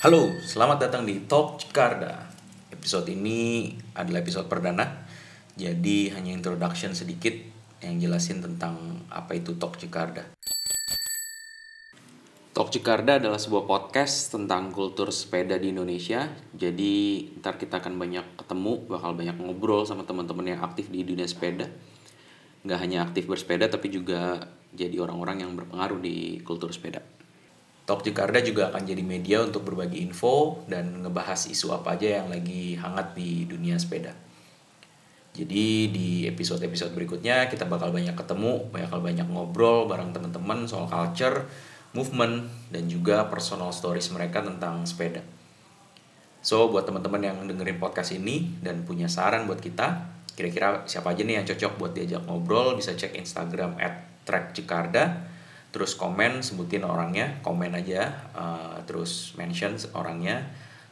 Halo, selamat datang di Talk Jakarta. Episode ini adalah episode perdana, jadi hanya introduction sedikit yang jelasin tentang apa itu Talk Jakarta. Talk Jakarta adalah sebuah podcast tentang kultur sepeda di Indonesia. Jadi ntar kita akan banyak ketemu, bakal banyak ngobrol sama teman-teman yang aktif di dunia sepeda. Nggak hanya aktif bersepeda, tapi juga jadi orang-orang yang berpengaruh di kultur sepeda. Talk Jakarta juga akan jadi media untuk berbagi info dan ngebahas isu apa aja yang lagi hangat di dunia sepeda. Jadi di episode-episode berikutnya kita bakal banyak ketemu, bakal banyak ngobrol bareng teman-teman soal culture, movement, dan juga personal stories mereka tentang sepeda. So buat teman-teman yang dengerin podcast ini dan punya saran buat kita, kira-kira siapa aja nih yang cocok buat diajak ngobrol, bisa cek Instagram at terus komen sebutin orangnya komen aja uh, terus mention orangnya.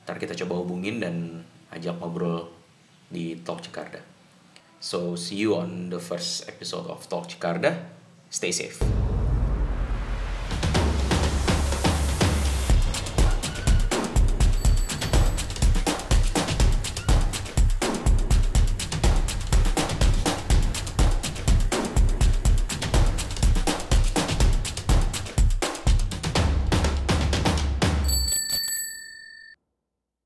Ntar kita coba hubungin dan ajak ngobrol di Talk Jakarta. So see you on the first episode of Talk Jakarta. Stay safe